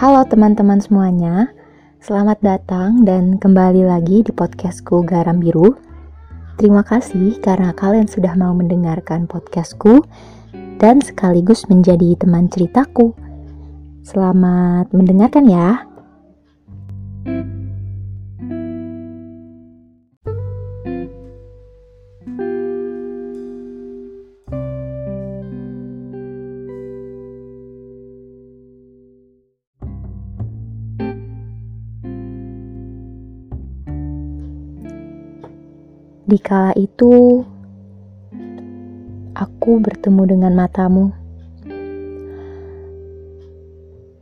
Halo teman-teman semuanya, selamat datang dan kembali lagi di podcastku Garam Biru. Terima kasih karena kalian sudah mau mendengarkan podcastku dan sekaligus menjadi teman ceritaku. Selamat mendengarkan ya. Di kala itu, aku bertemu dengan matamu.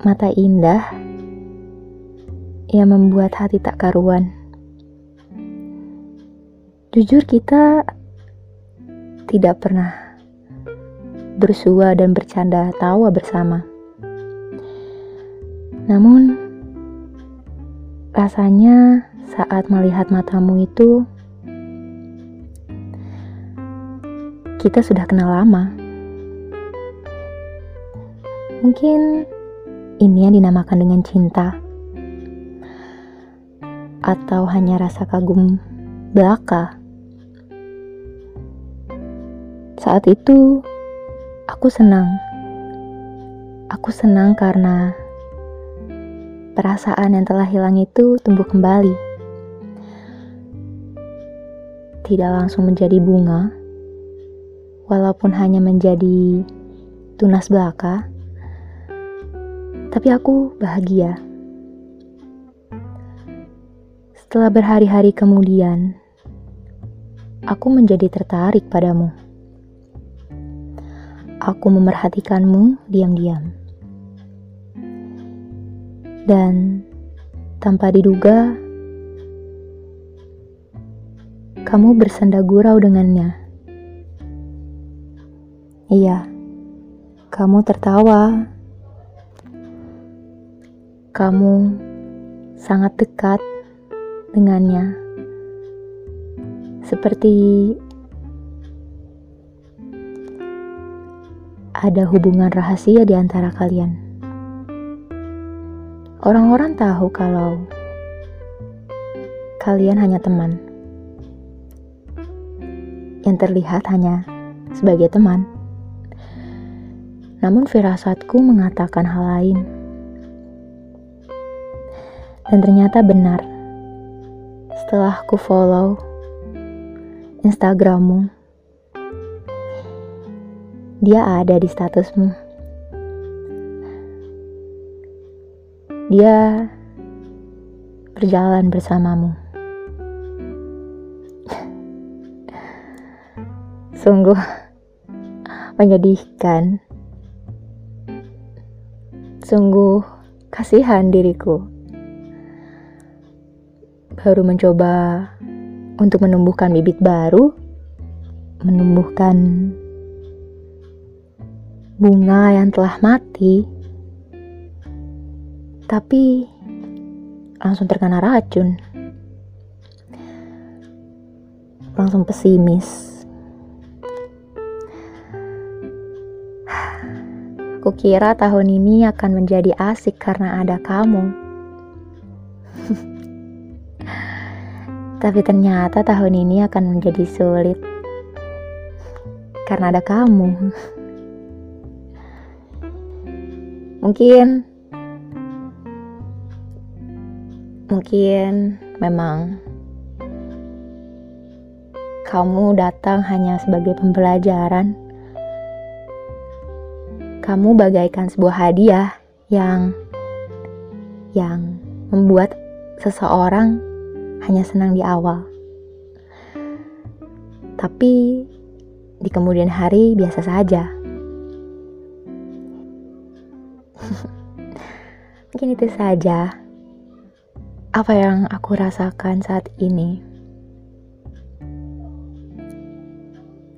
Mata indah yang membuat hati tak karuan. Jujur kita tidak pernah bersua dan bercanda tawa bersama. Namun, rasanya saat melihat matamu itu, kita sudah kenal lama. Mungkin ini yang dinamakan dengan cinta, atau hanya rasa kagum belaka. Saat itu, aku senang. Aku senang karena perasaan yang telah hilang itu tumbuh kembali. Tidak langsung menjadi bunga, walaupun hanya menjadi tunas belaka, tapi aku bahagia. Setelah berhari-hari kemudian, aku menjadi tertarik padamu. Aku memerhatikanmu diam-diam. Dan tanpa diduga, kamu bersenda gurau dengannya. Iya, kamu tertawa. Kamu sangat dekat dengannya, seperti ada hubungan rahasia di antara kalian. Orang-orang tahu kalau kalian hanya teman, yang terlihat hanya sebagai teman. Namun firasatku mengatakan hal lain. Dan ternyata benar. Setelah aku follow Instagrammu, dia ada di statusmu. Dia berjalan bersamamu. Sungguh menyedihkan Sungguh kasihan diriku. Baru mencoba untuk menumbuhkan bibit baru, menumbuhkan bunga yang telah mati, tapi langsung terkena racun. Langsung pesimis. Kukira tahun ini akan menjadi asik karena ada kamu. Tapi ternyata tahun ini akan menjadi sulit karena ada kamu. Mungkin mungkin memang kamu datang hanya sebagai pembelajaran kamu bagaikan sebuah hadiah yang yang membuat seseorang hanya senang di awal. Tapi di kemudian hari biasa saja. Mungkin itu saja apa yang aku rasakan saat ini.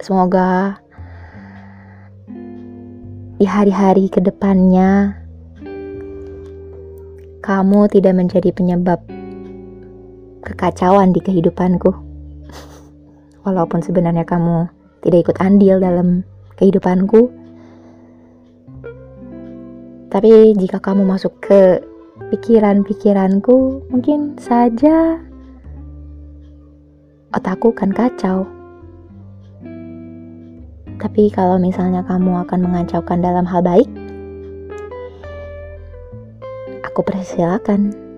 Semoga di hari-hari ke depannya kamu tidak menjadi penyebab kekacauan di kehidupanku. Walaupun sebenarnya kamu tidak ikut andil dalam kehidupanku. Tapi jika kamu masuk ke pikiran-pikiranku mungkin saja otakku kan kacau. Tapi kalau misalnya kamu akan mengacaukan dalam hal baik, aku persilakan.